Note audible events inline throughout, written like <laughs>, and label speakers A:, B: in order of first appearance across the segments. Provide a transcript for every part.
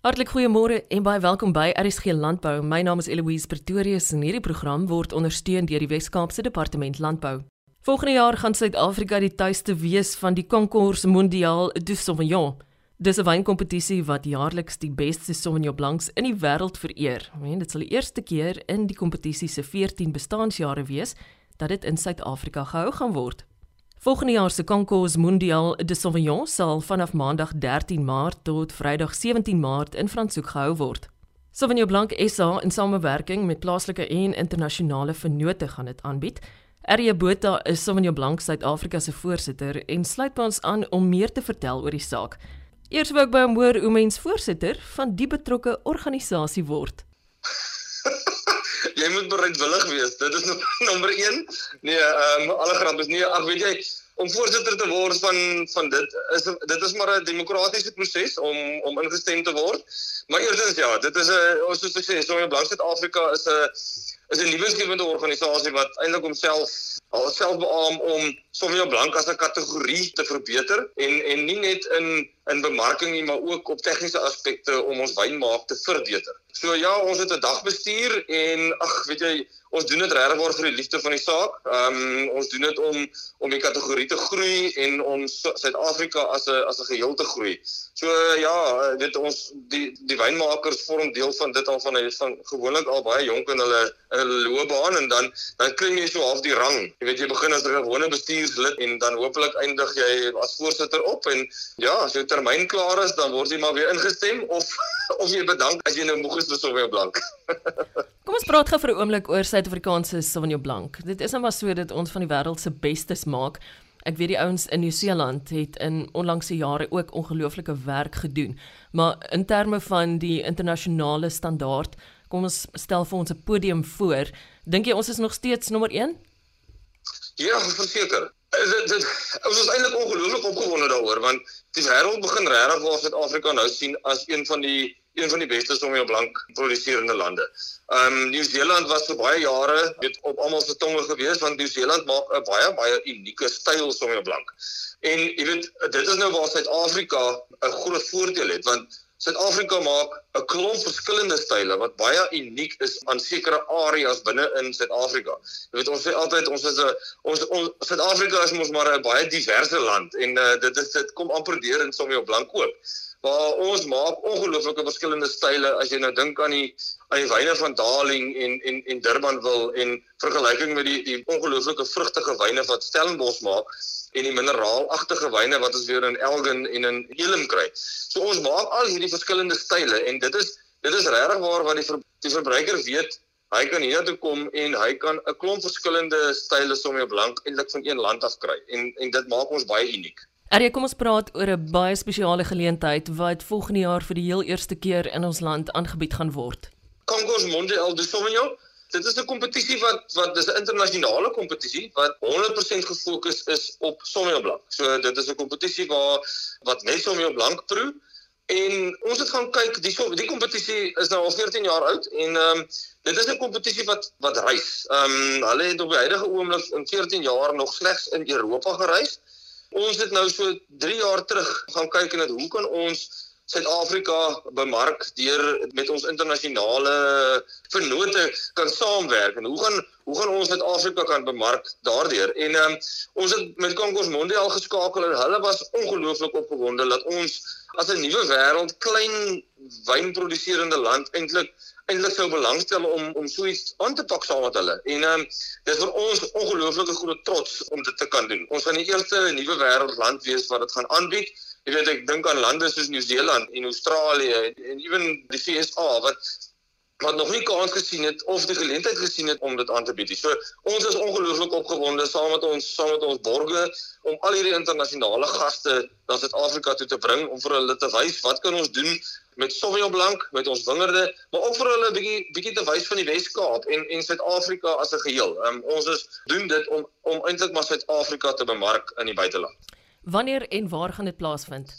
A: Hartlik goeiemôre en baie welkom by RSG Landbou. My naam is Eloise Pretorius en hierdie program word ondersteun deur die Wes-Kaapse Departement Landbou. Volgende jaar gaan Suid-Afrika die tuiste wees van die Concours Mondial du Sauvignon. Dis 'n wynkompetisie wat jaarliks die beste Sauvignon Blancs in die wêreld vereer. En dit sal die eerste keer in die kompetisie se 14 bestaanjare wees dat dit in Suid-Afrika gehou gaan word. Volgende jaar se Concours Mondial de Sauvignon sal vanaf Maandag 13 Maart tot Vrydag 17 Maart in Franshoek gehou word. Sauvignon Blanc SA in samewerking met plaaslike en internasionale vennote gaan dit aanbied. Erie Botha is Sauvignon Blanc Suid-Afrika se voorsitter en sluit by ons aan om meer te vertel oor die saak. Eers wou ek by hom hoor hoe mens voorsitter van die betrokke organisasie word. <laughs>
B: jy moet bereidwillig wees. Dit is <laughs> nommer 1. Nee, ehm um, alle grap is nie. Ag weet jy, om voorsitter te word van van dit is dit is maar 'n demokratiese proses om om ingestem te word. Maar eerstens ja, dit is 'n ons soos ek sê, so in Blank Suid-Afrika is 'n is 'n nuwensgewende organisasie wat eintlik homself alself beamoen om Sauvignon Blanc as 'n kategorie te verbeter en en nie net in in bemarking nie, maar ook op tegniese aspekte om ons wynmaak te verbeter. So ja, ons het 'n dagbestuur en ag, weet jy, ons doen dit regtig vir die liefde van die saak. Ehm um, ons doen dit om om die kategorie te groei en om Suid-Afrika as 'n as 'n geheel te groei. So ja, dit ons die die wynmakers vorm deel van dit al van van gewoonlik al baie jonk in hulle in hulle loopbaan en dan dan klim jy so half die rang. Jy weet jy begin as 'n gewone bestuurslid en dan hopelik eindig jy as voorsitter op en ja, as jou termyn klaar is, dan word jy maar weer ingestem of <laughs> of jy bedank as jy nou moeg is vir Sauvignon Blanc.
A: Kom ons praat gou vir 'n oomblik oor Suid-Afrikaanse Sauvignon Blanc. Dit is nou maar so dat ons van die wêreld se bestes maak. Ek weet die ouens in Nieu-Seeland het in onlangse jare ook ongelooflike werk gedoen. Maar in terme van die internasionale standaard, kom ons stel vir ons 'n podium voor. Dink jy ons is nog steeds nommer 1?
B: Ja, verseker. Dit dit ons is eintlik ongelooflik opgewonde daaroor want die wêreld begin regtig waar Suid-Afrika nou sien as een van die een van die beste Sauvignon Blanc produserende lande. Ehm um, Nieu-Seeland was vir baie jare weet op almal se tonge gewees want Nieu-Seeland maak 'n baie baie unieke styl Sauvignon Blanc. En jy weet dit is nou waar Suid-Afrika 'n groot voordeel het want Suid-Afrika maak 'n klomp verskillende style wat baie uniek is aan sekere areas binne in Suid-Afrika. Jy weet ons sê altyd ons is 'n ons Suid-Afrika is mos maar 'n baie diverse land en uh, dit is dit kom amper deur in Sauvignon Blanc ook waar ons maak ongelooflike verskillende style as jy nou dink aan die aan die wyne van Darling en en en Durbanville en vergelyking met die die ongelooflike vrugtige wyne wat Stellenbosch maak en die mineraalagtige wyne wat ons weer in Elgin en in Elim kry. So ons maak al hierdie verskillende style en dit is dit is regtig waar wat die ver, die verbruiker weet hy kan hiernatoe kom en hy kan 'n klomp verskillende style sommer blank eintlik van een land af kry en en dit maak ons baie uniek.
A: Arie, kom ons praat oor 'n baie spesiale geleentheid wat volgende jaar vir die heel eerste keer in ons land aangebied gaan word.
B: Concours Mondial de Sauvignon. Dit is 'n kompetisie wat wat dis 'n internasionale kompetisie wat 100% gefokus is op Sauvignon Blanc. So dit is 'n kompetisie waar wat net Sauvignon Blanc proe en ons het gaan kyk die die kompetisie is nou al 14 jaar oud en ehm um, dit is 'n kompetisie wat wat reis. Ehm um, hulle het op die huidige oomblik in 14 jaar nog slegs in Europa gereis. Ons het nou so 3 jaar terug gaan kyk en dit hoe kan ons Suid-Afrika bemark deur met ons internasionale vennote kan saamwerk en hoe gaan hoe gaan ons Suid-Afrika kan bemark daardeur en um, ons het met Concours Mondial geskakel en hulle was ongelooflik opgewonde dat ons as 'n nuwe wêreld klein wynproduserende land eintlik eintlik sou belangstel om om so iets aan te pak saam met hulle. En ehm um, dis vir ons ongelooflike groot trots om dit te kan doen. Ons gaan die eerste nuwe wêreldland wees wat dit gaan aanbied. Jy weet ek dink aan lande soos Nieu-Seeland en Australië en ewen die VSA wat wat nog nie kans gesien het of die geleentheid gesien het om dit aan te bied. So ons is ongelooflik opgewonde saam met ons saam met ons borgers om al hierdie internasionale gaste na Suid-Afrika toe te bring om vir hulle te wys wat kan ons doen met Sauvignon Blanc, met ons wingerde, maar ook vir hulle 'n bietjie bietjie te wys van die Wes-Kaap en en Suid-Afrika as 'n geheel. Um, ons is doen dit om om eintlik maar Suid-Afrika te bemark in die buiteland.
A: Wanneer en waar gaan dit plaasvind?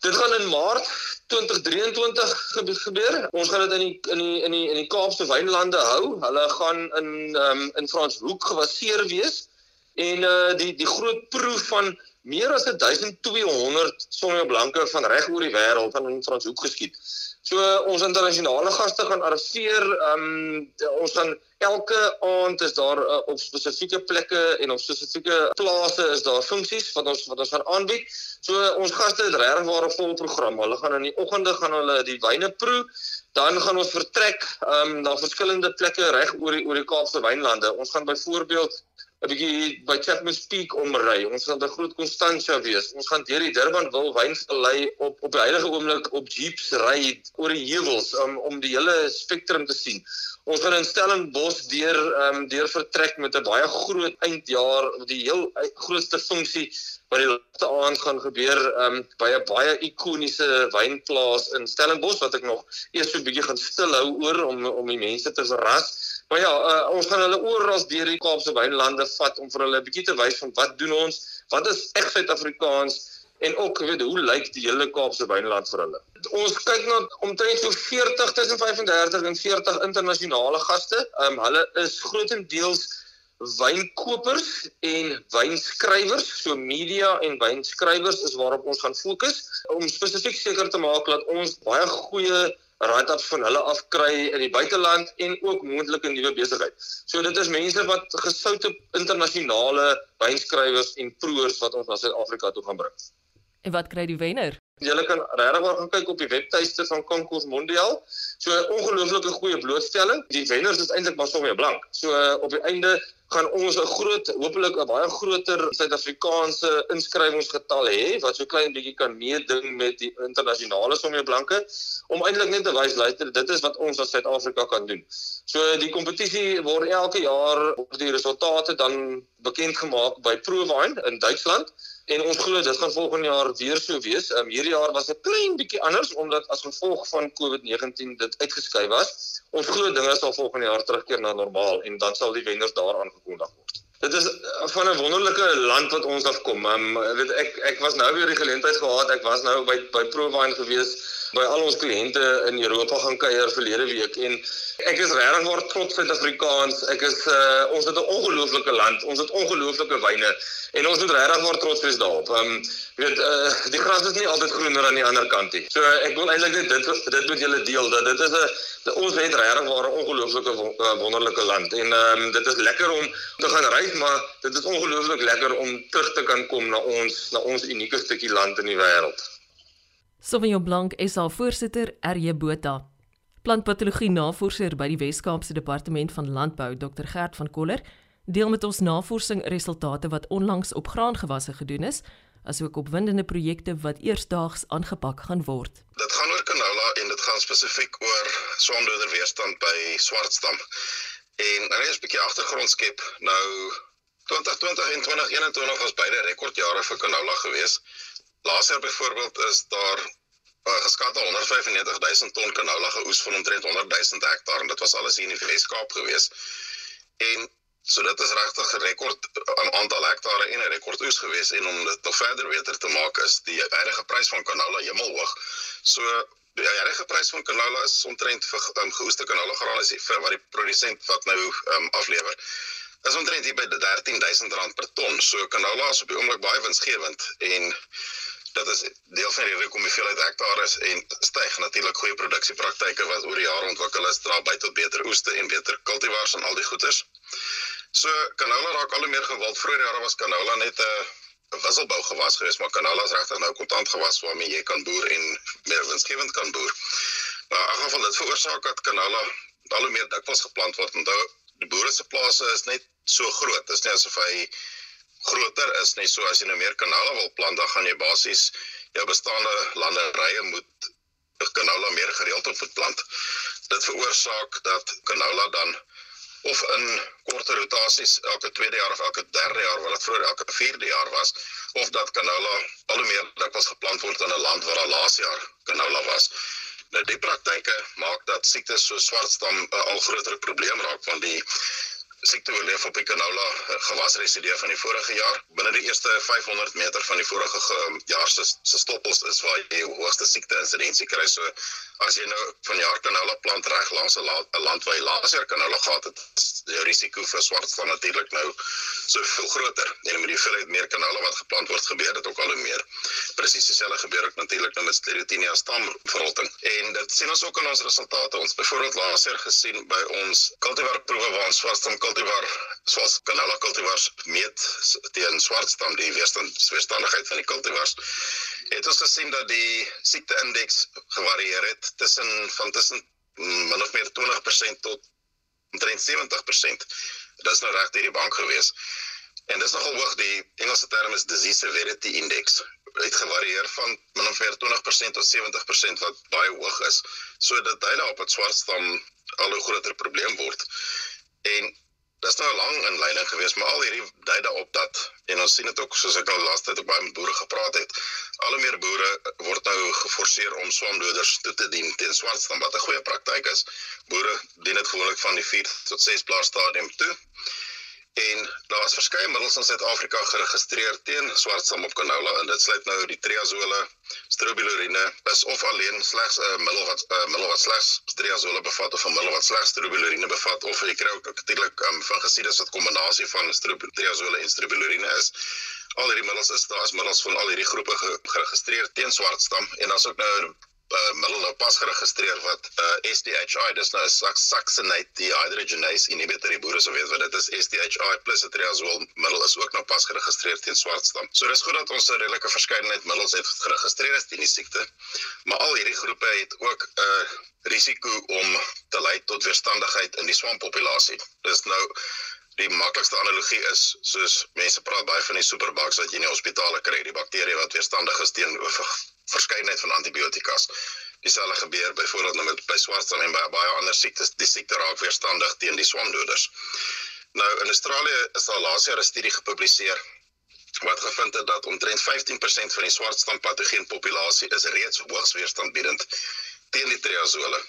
B: Dit gaan in Maart 2023 gebeur. Ons gaan dit in die in die in die in die Kaapse wynlande hou. Hulle gaan in um, in Franshoek gebaseer wees. En uh die die groot proef van meer as 1200 sonneeblanke van reg oor die wêreld van in Franshoek geskiet. So ons internasionale gaste gaan arriveer. Ehm um, ons gaan elke aand is daar uh, op spesifieke plekke en op spesifieke plase is daar funksies wat ons wat ons gaan aanbied. So ons gaste het regtig 'n vol program. Hulle gaan in die oggende gaan hulle die wyne proe. Dan gaan ons vertrek ehm um, na verskillende plekke reg oor die oor die Kaapse wynlande. Ons gaan byvoorbeeld 'n bietjie by Chapman's Peak omry. Ons gaan by Groot Constantia wees. Ons gaan deur die Durbanville wynvallei op op die huidige oomblik op jeeps ry oor die heuwels um, om die hele spektrum te sien. Ons gaan in Stellenbosch deur um, deur vertrek met 'n baie groot eindjaar, die heel grootste funksie wat die laaste aand gaan gebeur um, by 'n baie ikoniese wynplaas in Stellenbosch wat ek nog eers so 'n bietjie gaan stilhou oor om om die mense te verras. Maar ja, uh, ons gaan hulle oral deur die Kaapse wynlande vat om vir hulle 'n bietjie te wys van wat doen ons, wat is reg Suid-Afrikaans en ook weet hoe lyk die hele Kaapse wynland vir hulle. Ons kyk na omtrent so 40 tussen 35 en 40 internasionale gaste. Ehm um, hulle is grootendeels wynkopers en wynskrywers, so media en wynskrywers is waarop ons gaan fokus om spesifiek seker te maak dat ons baie goeie raad-ups van hulle afkry in die buiteland en ook moontlike nuwe besigheid. So dit is mense wat gesoute internasionale wynskrywers en proeërs wat ons na Suid-Afrika toe gaan bring.
A: En wat kry die wenner?
B: Julle kan regtig gaan kyk op die webtuiste van Concours Mondial. So 'n ongelooflike goeie blootstelling. Die wenners is eintlik maar sommer blank. So op die einde gaan ons 'n groot hopelik 'n baie groter Suid-Afrikaanse inskrywingsgetal hê wat so klein bietjie kan meeding met die internasionale sommige blanke om eintlik net te wys luister dit is wat ons as Suid-Afrika kan doen. So die kompetisie word elke jaar op die resultate dan bekend gemaak by Provine in Duitsland. En ons glo dit gaan volgende jaar weer so wees. Ehm um, hierdie jaar was 'n klein bietjie anders omdat as gevolg van COVID-19 dit uitgeskuif was. Ons glo dinge sal volgende jaar terugkeer na normaal en dan sal die wenners daar aangekondig word. Dit is eh, van 'n wonderlike land wat ons afkom. Um, weet ek ek was nou weer die geleentheid gehad. Ek was nou by by Provine gewees by al ons kliënte in Europa gaan kuier verlede week en ek is regtig waar trots Suid-Afrikaans. Ek is uh, ons het 'n ongelooflike land. Ons het ongelooflike wyne en ons moet regtig waar trots wees daarop. Ehm um, weet uh, die gras is nie altyd groener aan die ander kant nie. So ek wil eintlik net dit dit met julle deel dat dit is 'n ons het regtig waar 'n ongelooflike wonderlike land en ehm um, dit is lekker om te gaan reis, maar dit is ongelooflik lekker om terug te kan kom na ons na ons unieke stukkie land in die wêreld.
A: Sauvignon Blanc is al voorsitter RJ Botha. Plantpatologie navorser by die Wes-Kaapse Departement van Landbou, Dr Gert van Koller, deel met ons navorsingsresultate wat onlangs op graangewasse gedoen is, asook opwindende projekte wat eersdaags aangepak gaan word.
C: Dit gaan oor canola en dit gaan spesifiek oor swamdoder weerstand by swartstam. En nou net 'n bietjie agtergrond skep. Nou 2020 en 2021 was beide rekordjare vir canola geweest. Laas jaar byvoorbeeld is daar uh, geskat 195 000 ton canola geoes van omtrent 100 000 hektaar en dit was alles in die Weskaap gewees. En so dit is regtig 'n rekord aan aantal hektare en 'n rekord oes gewees en om dit nog verder beter te maak is die huidige prys van canola hemelhoog. So die huidige prys van canola is omtrent vir um, geoeste canola graan is vir wat die produsent wat nou um, aflewer is omtrent hier by 13000 rand per ton. So canola is op die oomblik baie winsgewend en dit is deel van die rede hoekom die veelheid hektare is en styg natuurlik goeie produksiepraktyke wat oor die jare ontwikkel is dra by tot beter oeste en beter kultivars en al die goeders. So canola raak al hoe meer gewild. Vroeger jare was canola net 'n wisselbou gewas geweest, maar canola is regtig nou kontant gewas waarmee jy kan boer en meer winsgewend kan boer. Maar in geval dit veroorsaak dat canola al hoe meer dikwels geplant word. Onthou, die boere se plase is net so groot. Dit is nie asof hy groter is nie. So as jy nou meer kanale wil plant, dan gaan jy basies jou bestaande landerye moet canola meer gereeld op plant. Dit veroorsaak dat canola dan of in korter rotasies elke tweede jaar of elke derde jaar wat dit vroeër elke vierde jaar was of dat canola al hoe meer dikwels geplant word in 'n land waar al laas jaar canola was. Nou die praktyke maak dat siektes so swartstam 'n al groter probleem raak want die siekte oorleef op die canola eh, gewasresidue van die vorige jaar. Binne die eerste 500 meter van die vorige jaar se se stoppels is waar jy die hoogste siekte insidensie kry. So as jy nou van jaar canola plant reg langs 'n land waar jy laser canola gehad het, die risiko vir swartstam natuurlik nou so veel groter. En met die hoeveelheid meer canola wat geplant word, gebeur dit ook al hoe meer. Presies dieselfde gebeur ook natuurlik nou met Sclerotinia stamverrotting. En dit sien ons ook in ons resultate. Ons byvoorbeeld laser gesien by ons cultivar proewe waar ons swartstam cultivar soos canola cultivars meet teen swartstam die weerstand weerstandigheid van die cultivars het ons gesien dat die siekte indeks gevarieer het tussen van tussen min of meer 20% tot omtrent 70%. Dit is nou reg deur die bank gewees. En dis nogal hoog die Engelse term is disease severity index het gevarieer van min of meer 20% tot 70% wat baie hoog is. So dit dui daarop dat swartstam al 'n groter probleem word. En Dis nou 'n lang inleiding geweest, maar al hierdie dui daarop dat en ons sien dit ook soos ek al laaste tyd baie met boere gepraat het. Al hoe meer boere word nou geforseer om swamdoders toe te dien teen swartstam wat 'n goeie praktyk is. Boere dien dit gewoonlik van die 4 tot 6 plaas stadium toe. En daar is verskeie middels in Suid-Afrika geregistreer teen swartstam op canola en dit sluit nou die triazole, strobilurine, is of alleen slegs 'n uh, middel wat 'n uh, middel wat slegs triazole bevat of 'n middel wat slegs strobilurine bevat of jy kry ook natuurlik um, van gesiede wat kombinasie van triazole en strobilurine is. Al hierdie middels is daar as middels van al hierdie groepe geregistreer teen swartstam en daar's ook nou uh, middel nou pas geregistreer wat uh, eh, SDHI dis nou 'n succinate dehydrogenase inhibitor die boere sou weet wat dit is SDHI plus 'n triazole middel is ook nou pas geregistreer teen swartstam. So dis goed dat ons 'n redelike verskeidenheid middels het geregistreer as teen die siekte. Maar al hierdie groepe het ook 'n uh, risiko om te lei tot weerstandigheid in die swampopulasie. Dis nou die maklikste analogie is soos mense praat baie van die superbugs wat jy in die hospitale kry, die bakterieë wat weerstandig is teen verskeidenheid van antibiotikas. Dieselfde gebeur byvoorbeeld nou met by swartstam en by baie ander siektes. Die siekte raak weerstandig teen die swamdoders. Nou in Australië is daar laas jaar 'n studie gepubliseer wat gevind het dat omtrent 15% van die swartstam patogeen populasie is reeds hoogs weerstandbiedend teen die triazole.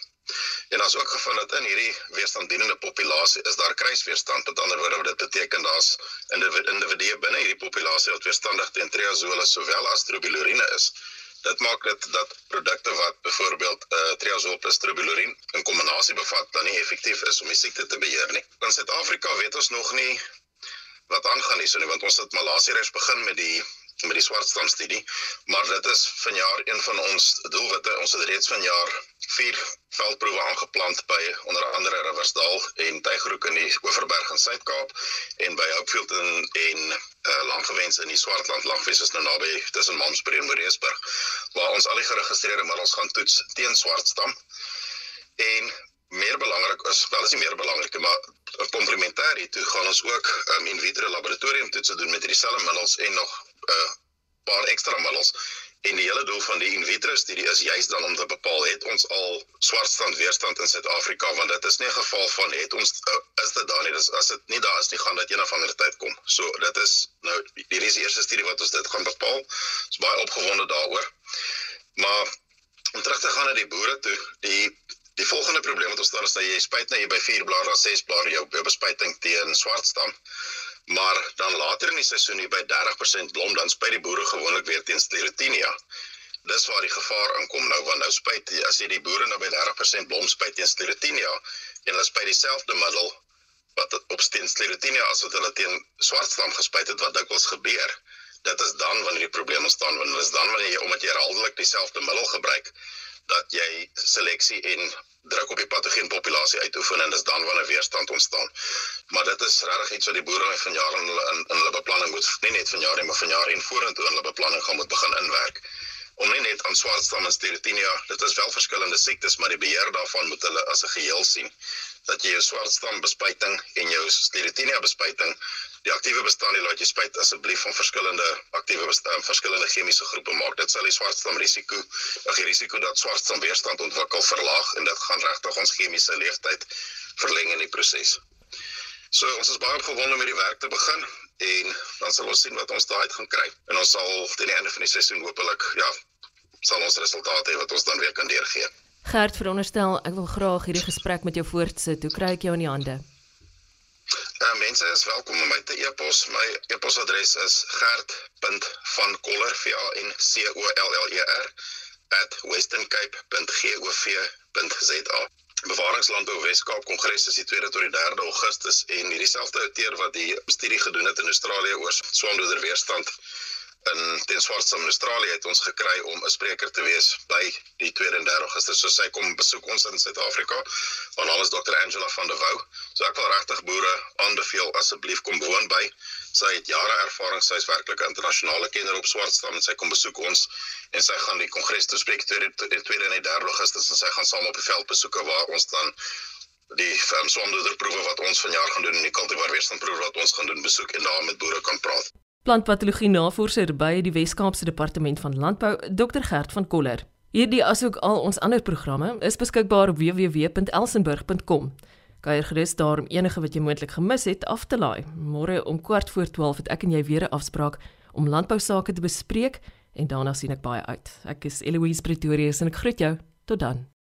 C: En ons ook gevind dat in hierdie weerstanddienende populasie is daar kruisweerstand. Met ander woorde, dit beteken daar's individue binne hierdie populasie wat weerstandig teen triazole sowel as strobilurine is dit maak dit dat produkte wat byvoorbeeld uh, eh, triazole plus strobilurin in kombinasie bevat dan nie effektief is om die siekte te beheer nie. In Suid-Afrika weet ons nog nie wat aangaan nie, so nie want ons het Malasia reeds begin met die met die swartstam studie, maar dit is vanjaar een van ons doelwitte. Ons het reeds vanjaar vier veldproewe aangeplant by onder andere Riversdal en Tygerhoek in die Oeverberg in Suid-Kaap en by Hopefield en en uh, Langewens in die Swartland Langwes is nou naby tussen Mansbury en Moreesburg waar ons al die geregistreerde middels gaan toets teen swartstam. En meer belangrik is, wel is nie meer belangrik maar komplementêr hiertoe gaan ons ook um, in vitro laboratorium toetse doen met dieselfde middels en nog 'n uh, paar ekstra middels En die hele doel van die in vitro studie is juis dan om te bepaal het ons al swartstand weerstand in Suid-Afrika want dit is nie 'n geval van het ons uh, is dit daar nie dis as dit nie daar is nie gaan dit een of ander tyd kom. So dit is nou hierdie is die eerste studie wat ons dit gaan bepaal. Ons is baie opgewonde daaroor. Maar om terug te gaan na die boere toe, die die volgende probleem wat ons staan is dat jy spuit na jy by 4 blaar of 6 blaar jou bespuiting teen swartstam maar dan later in die seisoen hier by 30% blom dan spuit die boere gewoonlik weer teen Sclerotinia. Dis waar die gevaar inkom nou want nou spuit as jy die boere nou by 30% blom spuit teen Sclerotinia en hulle spuit dieselfde middel wat op teen Sclerotinia as wat hulle teen swartstam gespuit het wat dikwels gebeur. Dit is dan wanneer die probleem ontstaan wanneer is dan wanneer jy omdat jy herhaaldelik dieselfde middel gebruik dat jy seleksie en druk op die patogeen populasie uitoefen en dis dan wanneer weerstand ontstaan. Maar dit is regtig iets wat die boere van jare in in, in hulle beplanning moet nie net van jare maar van jare en vorentoe in hulle beplanning gaan moet begin inwerk om nie net aan swartstam en sclerotinia, dit is wel verskillende siektes, maar die beheer daarvan moet hulle as 'n geheel sien. Dat jy jou swartstam bespuiting en jou sclerotinia bespuiting die aktiewe bestanddele wat jy spuit asseblief van verskillende aktiewe bestand verskillende chemiese groepe maak. Dit sal die swartstam risiko, ag die risiko dat swartstam weerstand ontwikkel verlaag en dit gaan regtig ons chemiese leeftyd verleng in die proses. So ons is baie opgewonde om hierdie werk te begin en dan sal ons sien wat ons daaruit gaan kry. En ons sal teen die einde van die seisoen hopelik ja, sal ons resultate hê wat ons dan weer kan deurgee.
A: Gert, veronderstel ek wil graag hierdie gesprek met jou voortsit. Hoe kry ek jou in die hande?
C: Uh, mense is welkom om my te e-pos. My e-posadres is gert.vankoller v a n c o l l e r @westerncape.gov.za. Bewaringslandbou Weskaap Kongres is die 2de tot die 3de Augustus en hierdie selfde outeer wat die studie gedoen het in Australië oor swamdoder weerstand in ten swartste in Australië het ons gekry om 'n spreker te wees by die 32 Augustus. So sy kom besoek ons in Suid-Afrika. Haar naam is Dr. Angela van der Wouw. So ek wil regtig boere aanbeveel asseblief kom woon by. Sy het jare ervaring. Sy is werklik 'n internasionale kenner op swartstam en sy kom besoek ons en sy gaan die kongres toespreek in 2 en 3 Augustus en sy gaan saam op die veld besoeke waar ons dan die um, swamdoderproewe wat ons vanjaar gaan doen en die kultivar weerstandproewe wat ons gaan doen besoek en daar met boere kan praat.
A: Plantpatologie navorser by die Wes-Kaapse Departement van Landbou, Dr Gert van Koller. Hierdie asook al ons ander programme is beskikbaar op www.elsenburg.com. Kyk gerus daar om enige wat jy moontlik gemis het af te laai. Môre om kwart voor 12 het ek en jy weer 'n afspraak om landbou sake te bespreek en daarna sien ek baie uit. Ek is Eloise Pretorius en ek groet jou. Tot dan.